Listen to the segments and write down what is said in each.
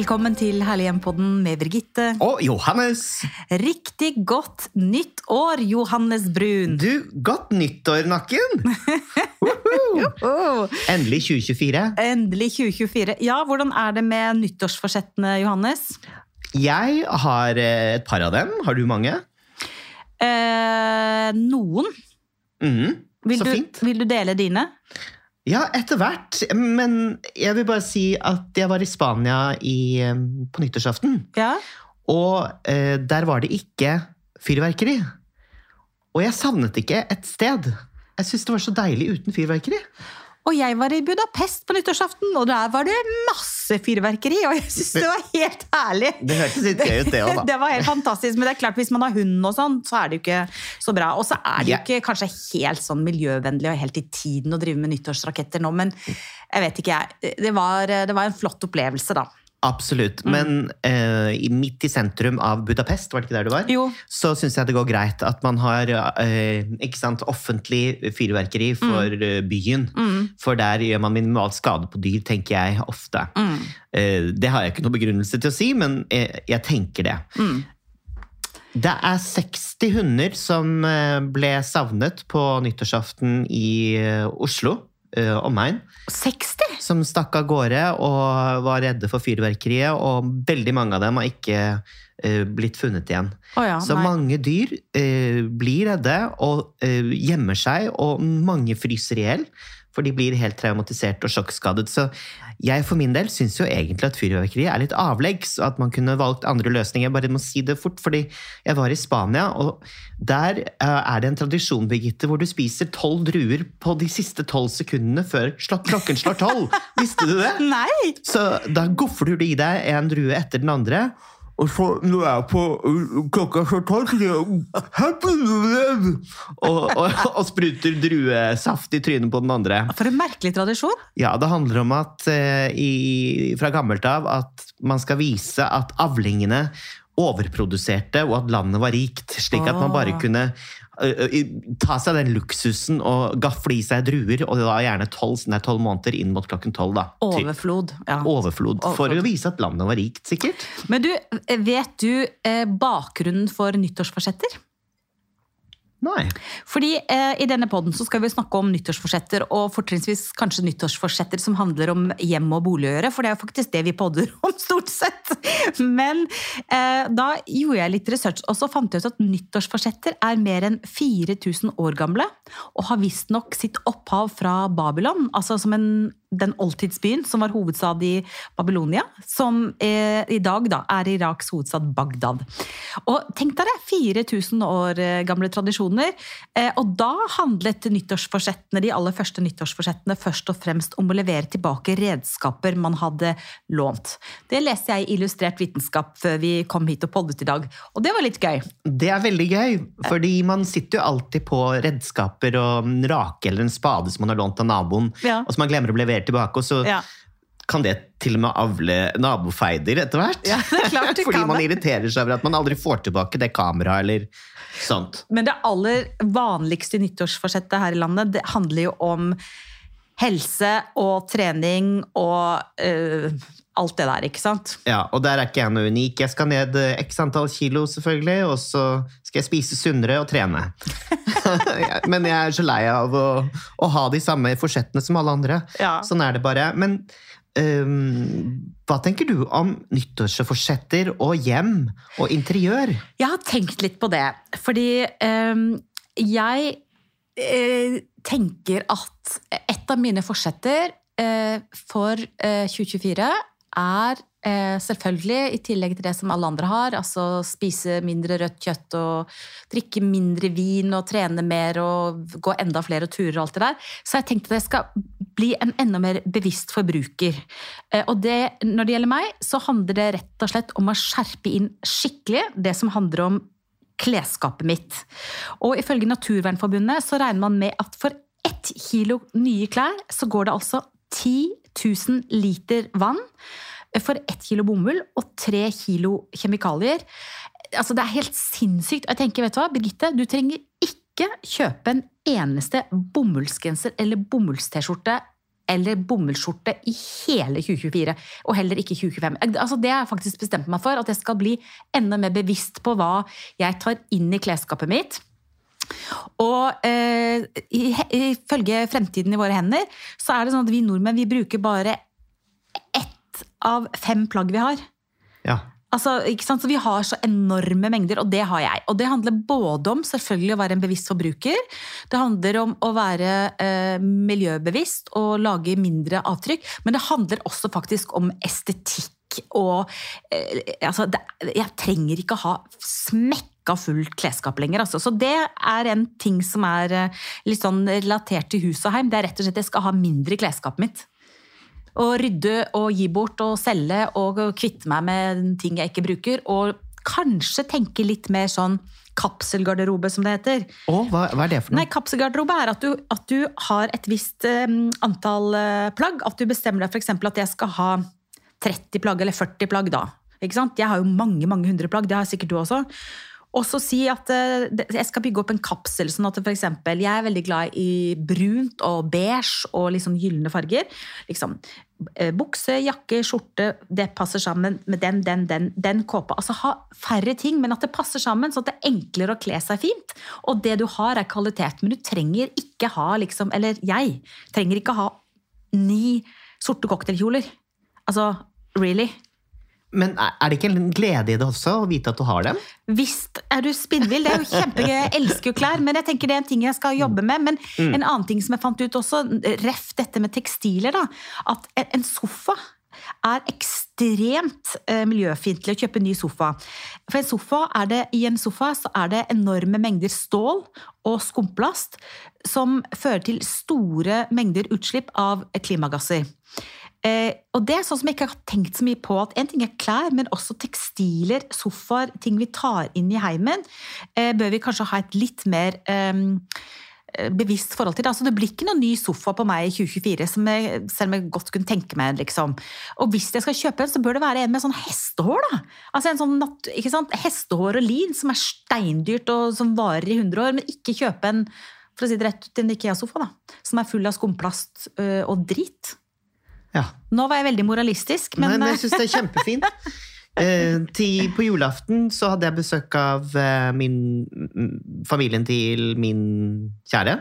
Velkommen til Herlig hjem-podden med Birgitte. Og Johannes! Riktig godt nytt år, Johannes Brun. Du, godt nyttår, Nakken! Endelig 2024. endelig 2024. Ja, hvordan er det med nyttårsforsettene, Johannes? Jeg har eh, et par av dem. Har du mange? Eh, noen. Mhm, Vil Så du, fint. vil du dele dine? Ja, etter hvert. Men jeg vil bare si at jeg var i Spania i, på nyttårsaften. Ja. Og eh, der var det ikke fyrverkeri. Og jeg savnet ikke et sted. Jeg syntes det var så deilig uten fyrverkeri. Og jeg var i Budapest på nyttårsaften, og der var det masse fyrverkeri. Og jeg syns det var helt herlig. Det hørtes litt gøy ut, det òg, da. Det var helt fantastisk, men det er klart hvis man har hund og sånn, så er det jo ikke så bra. Og så er det jo ikke kanskje helt sånn miljøvennlig og helt i tiden å drive med nyttårsraketter nå, men jeg vet ikke, jeg. Det var, det var en flott opplevelse, da. Absolutt. Mm. Men i- midt i sentrum av Budapest, var det ikke der du var? Jo. Så syns jeg det går greit at man har uh, sant, offentlig fyrverkeri for mm. byen. Mm. For der gjør man minimal skade på dyr, tenker jeg ofte. Mm. Eh, det har jeg ikke noe begrunnelse til å si, men jeg tenker det. Mm. Det er 60 hunder som ble savnet på nyttårsaften i Oslo. Eh, Omegn. 60? Som stakk av gårde og var redde for fyrverkeriet. Og veldig mange av dem har ikke uh, blitt funnet igjen. Oh ja, Så nei. mange dyr uh, blir redde og eh, gjemmer seg, og mange fryser i hjel. For de blir helt traumatisert og sjokkskadet. Så jeg for min del syns jo egentlig at fyrverkeri er litt avleggs, og at man kunne valgt andre løsninger. Jeg bare må si det fort, fordi jeg var i Spania, og der eh, er det en tradisjon, Birgitte, hvor du spiser tolv druer på de siste tolv sekundene før klokken slår tolv. Visste du det? Nei! Så da goffer du i deg en drue etter den andre. Og så når jeg er på klokka så tolv, sier jeg Happy New Year! Og, og, og spruter druesaft i trynet på den andre. For en merkelig tradisjon. Ja, det handler om at i, fra gammelt av at man skal vise at avlingene overproduserte, og at landet var rikt. Slik at man bare kunne ta seg den luksusen og gafle i seg druer, og da gjerne tolv sånn 12 måneder inn mot klokken tolv. Overflod. Ja. Overflod. For Overflod. å vise at landet var rikt, sikkert. Men du, vet du eh, bakgrunnen for nyttårsforsetter? Nei. Fordi eh, I denne podden så skal vi snakke om nyttårsforsetter, og fortrinnsvis kanskje nyttårsforsetter som handler om hjem og bolig å gjøre, for det er jo faktisk det vi podder om, stort sett. Men eh, da gjorde jeg litt research, og så fant jeg ut at nyttårsforsetter er mer enn 4000 år gamle, og har visstnok sitt opphav fra Babylon, altså som en, den oldtidsbyen som var hovedstad i Babylonia, som er, i dag da er Iraks hovedstad Bagdad. Og tenk deg det, 4000 år eh, gamle tradisjoner. Eh, og da handlet nyttårsforsettene, de aller første nyttårsforsettene først og fremst om å levere tilbake redskaper man hadde lånt. Det leste jeg i Illustrert vitenskap før vi kom hit og poddet i dag, og det var litt gøy. Det er veldig gøy, fordi man sitter jo alltid på redskaper og en rake eller en spade som man har lånt av naboen, Ja. og som man glemmer å levere tilbake, og så Ja. kan det til og med avle nabofeider etter hvert. Ja, det er klart det fordi man irriterer seg over at man aldri får tilbake det kameraet eller sånt. Men det aller vanligste nyttårsforsettet her i landet, det handler jo om helse og trening og eh, alt det der, ikke sant? Ja, og der er ikke jeg noe unik. Jeg skal ned eh, x antall kilo, selvfølgelig, og så skal jeg spise sunnere og trene. Men jeg er så lei av å, å ha de samme forsettene som alle andre. Ja. Sånn er det bare. Men um, hva tenker du om nyttårsforsetter og hjem og interiør? Jeg har tenkt litt på det, fordi um, jeg eh, tenker at et av mine forsetter eh, for eh, 2024 er eh, selvfølgelig, i tillegg til det som alle andre har, altså spise mindre rødt kjøtt og drikke mindre vin og trene mer og gå enda flere turer og alt det der, så jeg tenkt at jeg skal bli en enda mer bevisst forbruker. Eh, Og det, når det gjelder meg, så handler det rett og slett om å skjerpe inn skikkelig det som handler om klesskapet mitt. Og ifølge Naturvernforbundet så regner man med at for ett kilo nye klær så går det altså 10 000 liter vann for ett kilo bomull og tre kilo kjemikalier. Altså Det er helt sinnssykt. Jeg tenker, vet du hva, Birgitte, du trenger ikke kjøpe en eneste bomullsgenser eller bommulls-T-skjorte eller bomullsskjorte i hele 2024. Og heller ikke 2025. Altså, det har jeg faktisk bestemt meg for. At jeg skal bli enda mer bevisst på hva jeg tar inn i klesskapet mitt. Og eh, ifølge Fremtiden i våre hender, så er det sånn at vi nordmenn vi bruker bare ett av fem plagg vi har. Ja. Altså, ikke sant? Så Vi har så enorme mengder, og det har jeg. Og det handler både om selvfølgelig å være en bevisst forbruker. Det handler om å være eh, miljøbevisst og lage mindre avtrykk. Men det handler også faktisk om estetikk og eh, altså, det, Jeg trenger ikke å ha smekka fullt klesskap lenger. Altså. Så det er en ting som er eh, litt sånn relatert til hus og heim. Det er rett og slett at jeg skal ha mindre i klesskapet mitt. Og rydde og gi bort og selge og kvitte meg med ting jeg ikke bruker. Og kanskje tenke litt mer sånn kapselgarderobe, som det heter. Å, hva, hva er det for noe? Nei, Kapselgarderobe er at du, at du har et visst um, antall uh, plagg. At du bestemmer deg f.eks. at jeg skal ha 30 plagg eller 40 plagg. da. Ikke sant? Jeg har jo mange mange hundre plagg, det har sikkert du også. Og så si at uh, jeg skal bygge opp en kapsel. sånn at for eksempel, Jeg er veldig glad i brunt og beige og liksom gylne farger. Liksom, uh, Bukse, jakke, skjorte, det passer sammen med den, den, den, den kåpa. Altså Ha færre ting, men at det passer sammen, sånn at det er enklere å kle seg fint. Og det du har, er kvalitet. Men du trenger ikke ha liksom, Eller jeg trenger ikke ha ni sorte cocktailkjoler. Altså, really? Men er det ikke en glede i det også, å vite at du har dem? Visst er du spinnvill. Det er jo kjempegøy. Jeg elsker jo klær, men jeg tenker det er en ting jeg skal jobbe med. Men en annen ting som jeg fant ut også, ref dette med tekstiler, da. At en- sofa er ekstremt eh, miljøfiendtlig å kjøpe en ny sofa. For en sofa er det, I en sofa så er det enorme mengder stål og skumplast som fører til store mengder utslipp av klimagasser. Eh, og det er sånn som jeg ikke har tenkt så mye på at En ting er klær, men også tekstiler, sofaer, ting vi tar inn i heimen, eh, bør vi kanskje ha et litt mer eh, bevisst forhold til. Altså, det blir ikke noen ny sofa på meg i 2024, som jeg, selv om jeg godt kunne tenke meg. Liksom. Og hvis jeg skal kjøpe en, så bør det være en med sånn hestehår. da. Altså en sånn ikke sant? Hestehår og lin, som er steindyrt og som varer i 100 år. Men ikke kjøpe en for å si det rett ut, en Ikea-sofa da, som er full av skumplast og drit. Ja. Nå var jeg veldig moralistisk, men, men jeg syns det er kjempefint. Eh, til, på julaften så hadde jeg besøk av eh, min, familien til min kjære.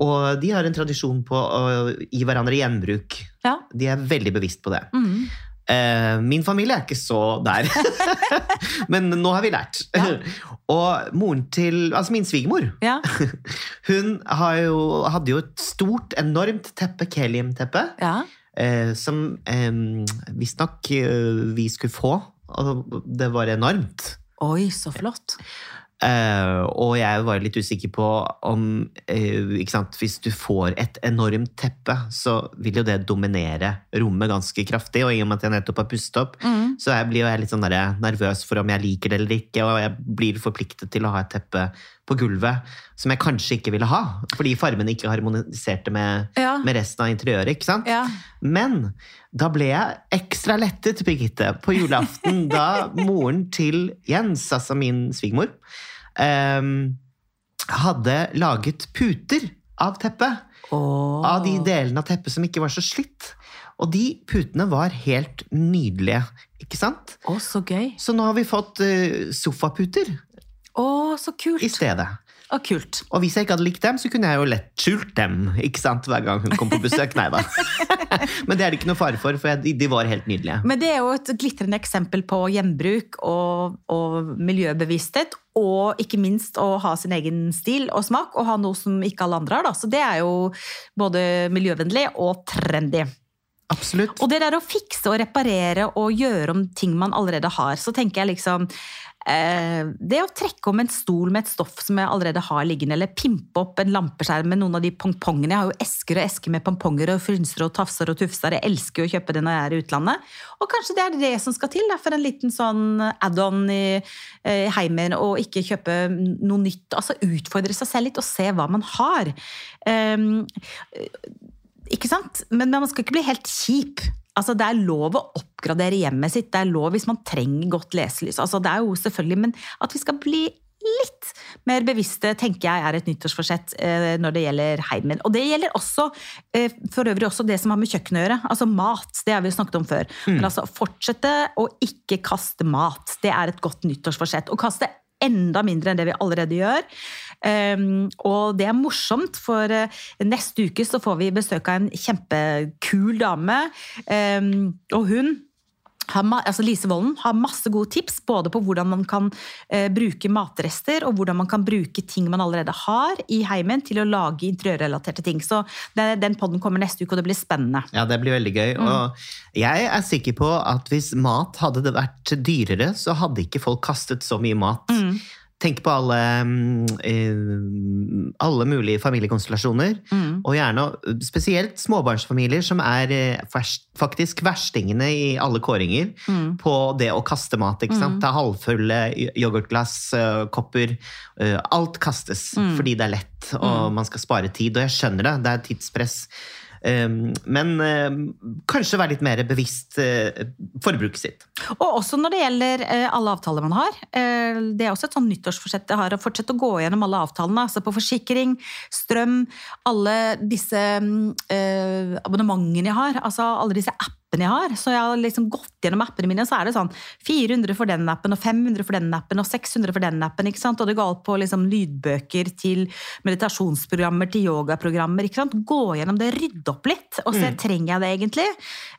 Og de har en tradisjon på å gi hverandre gjenbruk. ja. De er veldig bevisst på det. Mm. Eh, min familie er ikke så der. Men nå har vi lært. Ja. Og moren til Altså min svigermor. ja. Hun har jo, hadde jo et stort, enormt teppe, keliumteppe, ja. Eh, som eh, visstnok eh, vi skulle få. Og det var enormt. Oi, så flott. Eh, og jeg var litt usikker på om eh, sant, Hvis du får et enormt teppe, så vil jo det dominere rommet ganske kraftig. Og i og med at jeg nettopp har pustet opp, Mm. så jeg blir jeg litt sånn der, nervøs for om jeg liker det eller ikke. Og jeg blir forpliktet til å ha et teppe på gulvet som jeg kanskje ikke ville ha. Fordi farmene ikke harmoniserte med, Ja. med resten av interiøret. ikke sant? Ja. Men da ble jeg ekstra lettet, Birgitte, på julaften da moren til Jens, altså min svigermor, um, hadde laget puter av teppet. Oh. Av de delene av teppet som ikke var så slitt. Og de putene var helt nydelige, ikke sant? Å, så gøy. Så nå har vi fått uh, sofaputer Å, så kult. i stedet. Å, kult. Og hvis jeg ikke hadde likt dem, så kunne jeg jo lett skjult dem ikke sant, hver gang hun kom på besøk. Nei da. Men det er det ikke noe fare for, for de, var helt nydelige. Men det er jo et glitrende eksempel på gjenbruk og, og miljøbevissthet. Og ikke minst å ha sin egen stil og smak, og ha noe som ikke alle andre har. Da. Så det er jo både miljøvennlig og trendy. Absolutt. Og det der å fikse og reparere og gjøre om ting man allerede har, så tenker jeg liksom Det å trekke om en stol med et stoff som jeg allerede har liggende, eller pimpe opp en lampeskjerm med noen av de pongpongene. Jeg har jo esker og esker med pongponger og frynser og tafser og tufser. Jeg elsker jo å kjøpe det når jeg er i utlandet. Og kanskje det er det som skal til da, for en liten sånn add-on i i heimen, og ikke kjøpe noe nytt. Altså utfordre seg selv litt og se hva man har. Um, ikke sant? Men man skal ikke bli helt kjip. Altså, det er lov å oppgradere hjemmet sitt. Det er lov hvis man trenger godt leselys. Altså, det er jo selvfølgelig, Men at vi skal bli litt mer bevisste, tenker jeg er et nyttårsforsett eh, når det gjelder heimen. Og det gjelder også eh, for øvrig også det som har med kjøkken å gjøre. Altså mat. Det har vi jo snakket om før. Men altså fortsette å ikke kaste mat. Det er et godt nyttårsforsett. Å kaste enda mindre enn det vi allerede gjør. Um, og det er morsomt, for uh, neste uke så får vi besøk av en kjempekul dame. Um, og hun altså Lise Volden har masse gode tips både på hvordan man kan eh, bruke matrester, og hvordan man kan bruke ting man allerede har i heimen til å lage interiørrelaterte ting. Så den, den podden kommer neste uke, og det blir spennende. Ja, det blir veldig gøy. Og jeg er sikker på at hvis mat hadde det vært dyrere, så hadde ikke folk kastet så mye mat. Tenk på alle, mm, eh, alle mulige familiekonstellasjoner, og gjerne spesielt småbarnsfamilier, som er eh, faktisk verstingene i alle kåringer på det å kaste mat. ikke sant? Mm. Ta halvfulle yoghurtglass, eh, kopper. Alt kastes fordi det er lett, og man skal spare tid. Og jeg skjønner det, det er tidspress. Um, men um, kanskje være litt mer bevisst uh, forbruket sitt. Og også når det gjelder eh, alle avtaler man har. Eh, det er også et sånn nyttårsforsett jeg har, å fortsette å gå gjennom alle avtalene. Altså på forsikring, strøm, alle disse mm, eh, abonnementene jeg har. Altså alle disse appene jeg har. Så jeg har liksom gått gjennom appene mine, så er det sånn 400 for den appen, og 500 for den appen, og 600 for den appen. ikke sant? Og det går alt på liksom lydbøker til meditasjonsprogrammer, til yogaprogrammer. ikke sant? Gå gjennom det, rydde opp litt, og se trenger jeg det egentlig.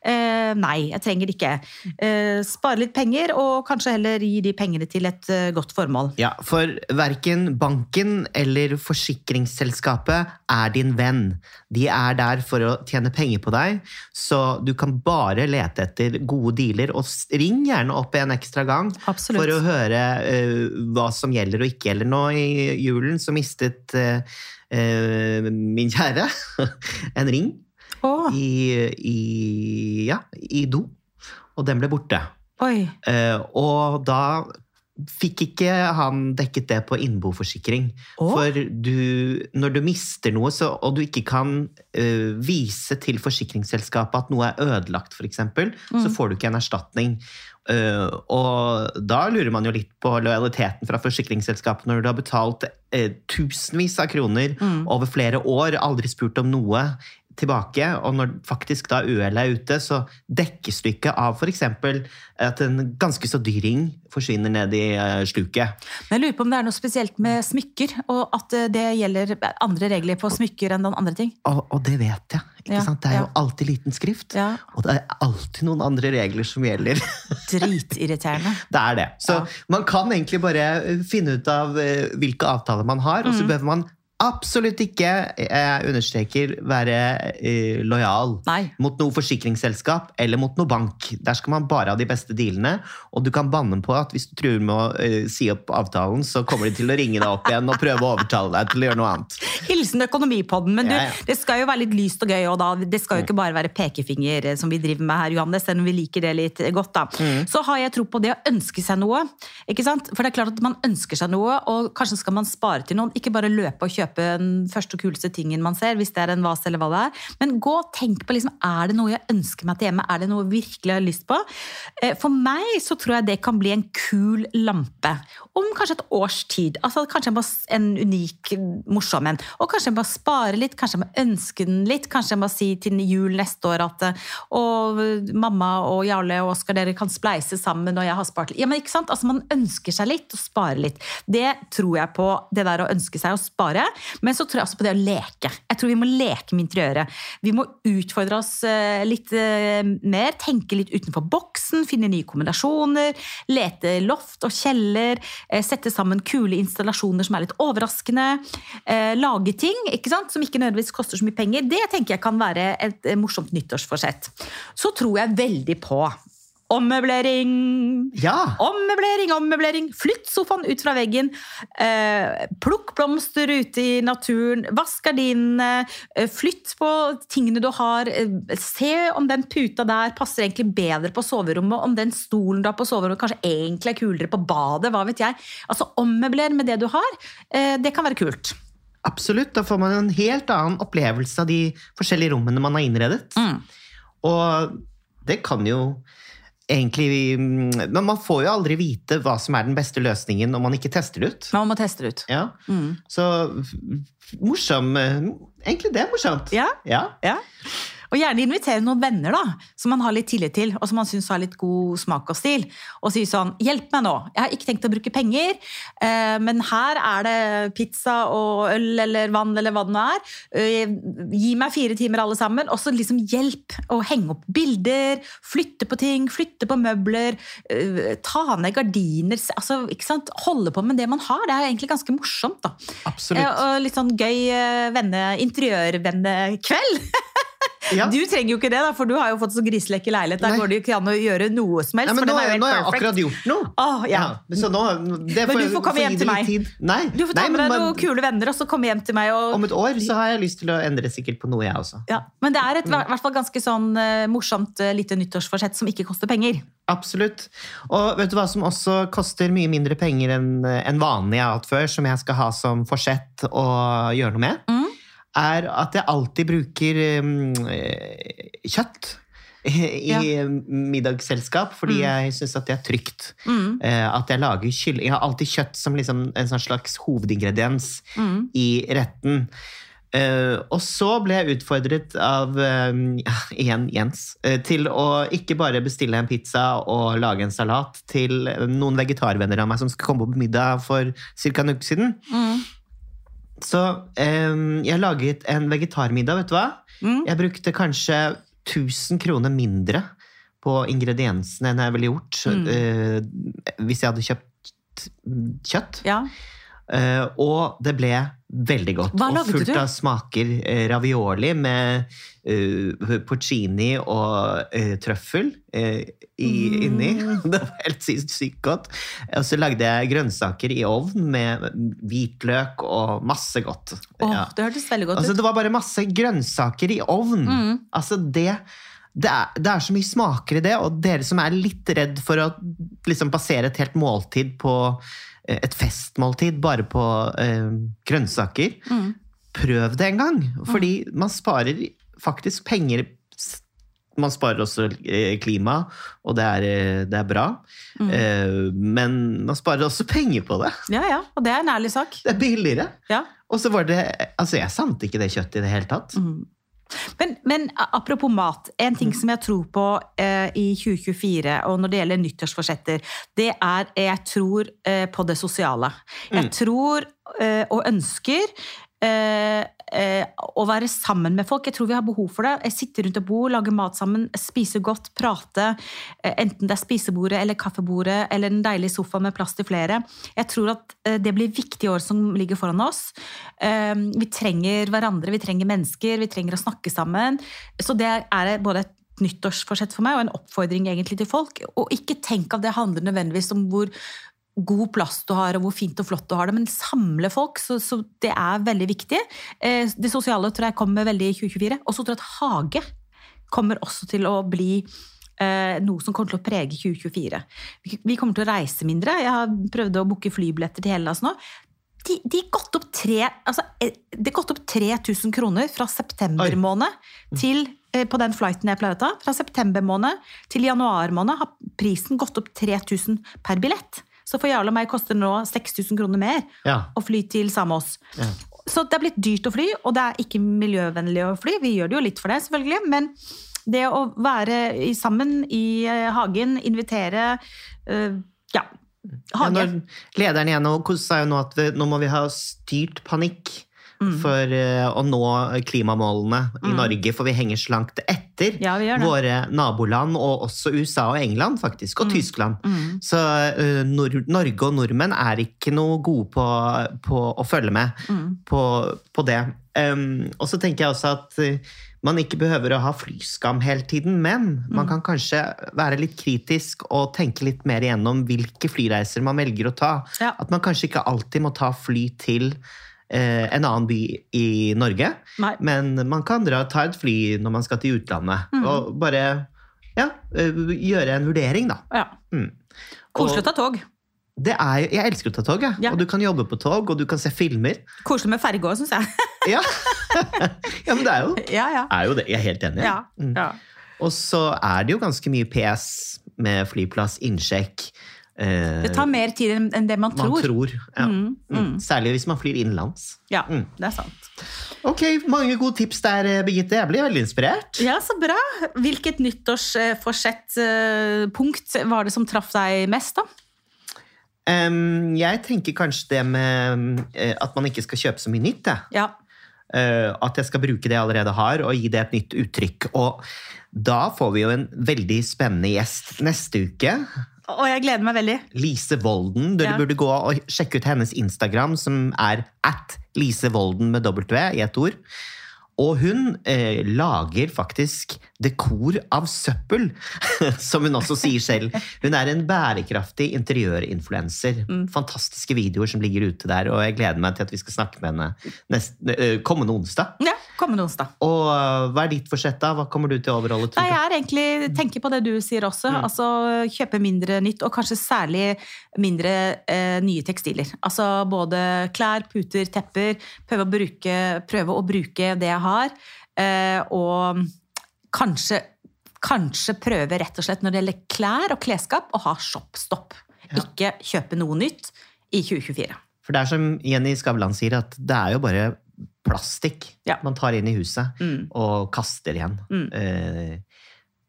Eh, nei, jeg trenger det ikke. Eh, spare litt penger, og kanskje heller gi de pengene til et uh, godt formål. Ja, for verken banken eller forsikringsselskapet er din venn. De er der for å tjene penger på deg, så du kan bare lete etter gode dealer, og ring gjerne opp en ekstra gang Absolutt. for å høre uh, hva som gjelder og ikke gjelder. Nå i julen så mistet uh, uh, min kjære en ring oh. i, i, ja, i do, og den ble borte. og da fikk ikke han dekket det på innboforsikring. Oh. For du, når du mister noe, så, og du ikke kan uh, vise til forsikringsselskapet at noe er ødelagt, f.eks., eksempel, så får du ikke en erstatning. Uh, og da lurer man jo litt på lojaliteten fra forsikringsselskapet når du har betalt uh, tusenvis av kroner over flere år, aldri spurt om noe tilbake, og når faktisk da UL er ute, så dekkes du ikke av f.eks. at en ganske så dyr ring forsvinner ned i eh, sluket. Men jeg lurer på om det er noe spesielt med smykker, og at eh, det gjelder andre regler på smykker enn den andre ting. Og, og det vet jeg. ikke Ja, sant? Det er jo ja. alltid liten skrift. Ja. Og det er alltid noen andre regler som gjelder. Dritirriterende. Det er det. Så man kan egentlig bare finne ut av eh, hvilke avtaler man har, og så behøver man absolutt ikke, jeg understreker, være uh, lojal Nei. mot noe forsikringsselskap eller mot noe bank. Der skal man bare ha de beste dealene, og du kan banne på at hvis du truer med å uh, si opp avtalen, så kommer de til å ringe deg opp igjen og prøve å overtale deg til å gjøre noe annet. Hilsen Økonomipodden. Men du, Ja, ja. det skal jo være litt lyst og gøy, og da, det skal jo ikke bare være pekefinger eh, som vi driver med her, Johannes, selv om vi liker det litt godt. da. Mm. Så har jeg tro på det å ønske seg noe. ikke sant? For det er klart at man ønsker seg noe, og kanskje skal man spare til noen. Ikke bare løpe og kjøpe den første og kuleste tingen man ser, hvis det er en vase eller hva det er. Men gå og tenk på liksom, er det noe jeg ønsker meg til hjemme, er det noe jeg virkelig har lyst på? Eh, For meg så tror jeg det kan bli en kul lampe. Om kanskje et års tid. Altså Kanskje en må en unik, morsom en. Og kanskje jeg må spare litt, kanskje jeg må ønske den litt. Kanskje jeg må si til jul neste år at og mamma og Jarle og Oskar, dere kan spleise sammen og jeg har spart litt. Ja, men ikke sant? Altså Man ønsker seg litt og sparer litt. Det tror jeg på, det der å ønske seg å spare. Men så tror jeg også på det å leke. Jeg tror vi må leke med interiøret. Vi må utfordre oss eh, litt eh, mer, tenke litt utenfor boksen, finne nye kombinasjoner, lete loft og kjeller, eh, sette sammen kule installasjoner som er litt overraskende, lage ting ikke sant? som ikke nødvendigvis koster så mye penger. Det tenker jeg kan være et morsomt nyttårsforsett. Så tror jeg veldig på ommøblering. Ja! Ommøblering, ommøblering. Flytt sofaen ut fra veggen. Eh, plukk blomster ute i naturen. Vask gardinene. Eh, flytt på tingene du har. Eh, se om den puta der passer egentlig bedre på soverommet. Om den stolen du har på soverommet kanskje egentlig er kulere på badet. Hva vet jeg. Altså Ommøbler med det du har. Eh, det kan være kult. Absolutt. Da får man en helt annen opplevelse av de forskjellige rommene man har innredet. Mm. Og det kan jo egentlig mm, Men man får jo aldri vite hva som er den beste løsningen når man ikke tester det ut. Man må teste det ut. Ja. Mm. Så morsom eh, Egentlig det er morsomt. Ja, Ja. ja. Og gjerne invitere noen venner da, som man har litt tillit til, og som man syns har litt god smak og stil. Og si sånn 'Hjelp meg nå. Jeg har ikke tenkt å bruke penger, eh, men her er det pizza og øl eller vann eller hva det nå er. Eh, gi meg fire timer, alle sammen. Og så liksom hjelp å henge opp bilder, flytte på ting, flytte på møbler, eh, ta ned gardiner. altså, ikke sant? Holde på med det man har. Det er egentlig ganske morsomt, da. Absolutt. Og litt sånn gøy venne, interiørvennekveld. Ja. Du trenger jo ikke det, da, for du har jo fått så griseleke leilighet. Der Nei. går det jo ikke an å gjøre noe som helst. Nei, men nå, er nå har jeg akkurat gjort noe. Oh, ja. så nå, det Men du får komme hjem til meg. Nei, Du får ta med deg noen kule venner, og så komme hjem til meg. Og... Om et år så har jeg lyst til å endre sikkert på noe, jeg også. Ja. Men det er et Mm. hvert fall ganske sånn uh, morsomt uh, lite nyttårsforsett som ikke koster penger. Absolutt. Og vet du hva som også koster mye mindre penger enn en vanlig jeg har hatt før, som jeg skal ha som forsett å gjøre noe med? Mm. Er at jeg alltid bruker um, eh, kjøtt i Ja. middagsselskap, fordi Mm. jeg syns at det er trygt. Mm. Eh, at jeg lager kylling. Jeg har alltid kjøtt som liksom en sånn slags hovedingrediens Mm. i retten. Eh, og så ble jeg utfordret av eh, igjen Jens til å ikke bare bestille en pizza og lage en salat til noen vegetarvenner av meg som skal komme på middag for ca. en uke siden. Mm. Så um, jeg laget en vegetarmiddag, vet du hva? Mm. Jeg brukte kanskje 1000 kroner mindre på ingrediensene enn jeg ville gjort Mm. uh, hvis jeg hadde kjøpt kjøtt. Ja. Eh, og det ble veldig godt. Hva og fullt av smaker. eh, ravioli med uh, porcini og uh, trøffel uh, i, Mm. inni. Det var helt sykt, godt. Og så lagde jeg grønnsaker i ovn med hvitløk og masse godt. Oh, Ja. Det hørtes veldig godt Altså, ut. det var bare masse grønnsaker i ovn. Mm. Altså, det, det, er, det er så mye smaker i det, og dere som er litt redd for å liksom, basere et helt måltid på et festmåltid bare på eh, grønnsaker, Mm. prøv det en gang. Fordi man sparer faktisk penger. Man sparer også eh, klima, og det er, eh, det er bra. Mm. Eh, men man sparer også penger på det. Ja, ja. Og det er en ærlig sak. Det er billigere. Ja. Og så var det Altså, jeg sante ikke det kjøttet i det hele tatt. Mm. Men, men apropos mat, en ting som jeg tror på eh, i 2024, og når det gjelder nyttårsforsetter, det er jeg tror eh, på det sosiale. Jeg Mm. tror eh, og ønsker eh, eh, å være sammen med folk. Jeg tror vi har behov for det. Jeg sitter rundt et bord, lage mat sammen, spise godt, prate. eh, enten det er spisebordet eller kaffebordet eller en deilig sofa med plass til flere. Jeg tror at eh, det blir viktige år som ligger foran oss. Eh, vi trenger hverandre, vi trenger mennesker, vi trenger å snakke sammen. Så det er både et nyttårsforsett for meg og en oppfordring egentlig til folk. Og ikke tenk at det handler nødvendigvis om hvor god plass du har, og hvor fint og flott du har det, men samle folk, så, så det er veldig viktig. Eh, det sosiale tror jeg kommer veldig i 2024. Og så tror jeg at hage kommer også til å bli eh, noe som kommer til å prege 2024. Vi, vi kommer til å reise mindre. Jeg har prøvd å booke flybilletter til Hellas nå. De, de gått opp tre, altså, eh, det gått opp 3000 kroner fra september Oi. måned til eh, på den flighten jeg pleier å ta. Fra september måned til januar måned har prisen gått opp 3000 per billett. Så for Jarle og meg koster det nå 6000 kroner mer Ja. å fly til Samos. Ja. Så det er blitt dyrt å fly, og det er ikke miljøvennlig å fly. Vi gjør det jo litt for det, selvfølgelig, men det å være i, sammen i eh, hagen, invitere eh, Ja. Hage. Ja, lederen igjen og sa jo nå at vi, nå må vi ha styrt panikk Mm. for eh, å nå klimamålene i Mm. Norge, for vi henger så langt etter Ja, våre naboland, og også USA og England, faktisk, og Mm. Tyskland. Mm. Så uh, Nor Norge og nordmenn er ikke noe gode på, på å følge med på, på det. Um, og så tenker jeg også at eh, man ikke behøver å ha flyskam hele tiden, men man kan kanskje være litt kritisk og tenke litt mer igjennom hvilke flyreiser man velger å ta. Ja. At man kanskje ikke alltid må ta fly til en annen by i Norge, Nei. men man kan dra, ta et fly når man skal til utlandet, Mm. og bare ja, eh, gjøre en vurdering, da. Ja. Mm. Koselig å ta tog. det er, jeg elsker å ta tog, jeg. Ja. og du kan jobbe på tog, og du kan se filmer. Koselig med ferge òg, syns jeg. Ja. ja, men det er jo, ja, ja. er jo det. Jeg er helt enig. ja. Mm. ja. Og så er det jo ganske mye PS med flyplass, innsjekk. Eh, Det tar mer tid enn det man man tror. tror. Ja. Mm, Mm. Særlig hvis man flyr innenlands. Ja, Mm. det er sant. Ok, mange gode tips der, eh, Birgitte. Jeg blir veldig inspirert. Ja, så bra. Hvilket nyttårsforsett-punkt var det som traff deg mest, da? Um, jeg tenker kanskje det med eh, at man ikke skal kjøpe så mye nytt. Ja. Uh, at jeg skal bruke det jeg allerede har, og gi det et nytt uttrykk. Og da får vi jo en veldig spennende gjest neste uke. Og jeg gleder meg veldig. Lise Volden. Dere Ja. burde gå og sjekke ut hennes Instagram, som er at Lise Volden med W i ett ord. Og hun eh, lager faktisk dekor av søppel, som hun også sier selv. Hun er en bærekraftig interiørinfluenser. Mm. Fantastiske videoer som ligger ute der, og jeg gleder meg til at vi skal snakke med henne neste, kommende onsdag. Ja, kommende onsdag. Og eh, hva er ditt forsett, da? Hva kommer du til å overholde? Nei, jeg er egentlig tenker på det du sier også. Mm. Altså kjøpe mindre nytt, og kanskje særlig mindre eh, nye tekstiler. Altså både klær, puter, tepper. Prøve å bruke, prøve å bruke det jeg har. Eh, og kanskje, kanskje prøve rett og slett når det gjelder klær og klesskap, å ha shop-stopp. Ja. Ikke kjøpe noe nytt i 2024. For det er som Jenny Skavlan sier, at det er jo bare plastikk Ja. man tar inn i huset Mm. og kaster igjen. Mm. Eh,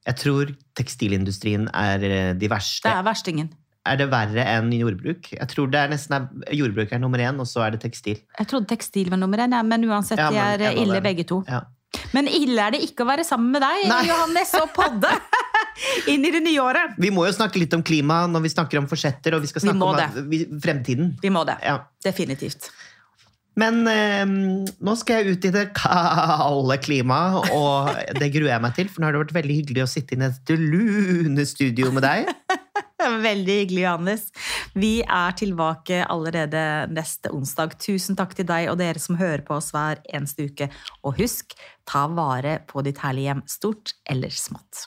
Jeg tror tekstilindustrien er eh, de verste. Det er verstingen. Er det verre enn jordbruk? Jeg tror det er nesten er, Jordbruk er nummer én, og så er det tekstil. Jeg trodde tekstil var nummer én, men uansett, Ja, de er ille det. begge to. Ja. Men ille er det ikke å være sammen med deg, Nei. Johannes, og podde inn i det nye året. Vi må jo snakke litt om klima når vi snakker om forsetter, og vi skal snakke vi om vi- fremtiden. Vi må det. Ja. Definitivt. Men eh, nå skal jeg ut i det kalde klimaet, og det gruer jeg meg til. For nå har det vært veldig hyggelig å sitte i dette lune studio med deg. Veldig hyggelig, Johannes. Vi er tilbake allerede neste onsdag. Tusen takk til deg og dere som hører på oss hver eneste uke. Og husk, ta vare på ditt herlige hjem, stort eller smått.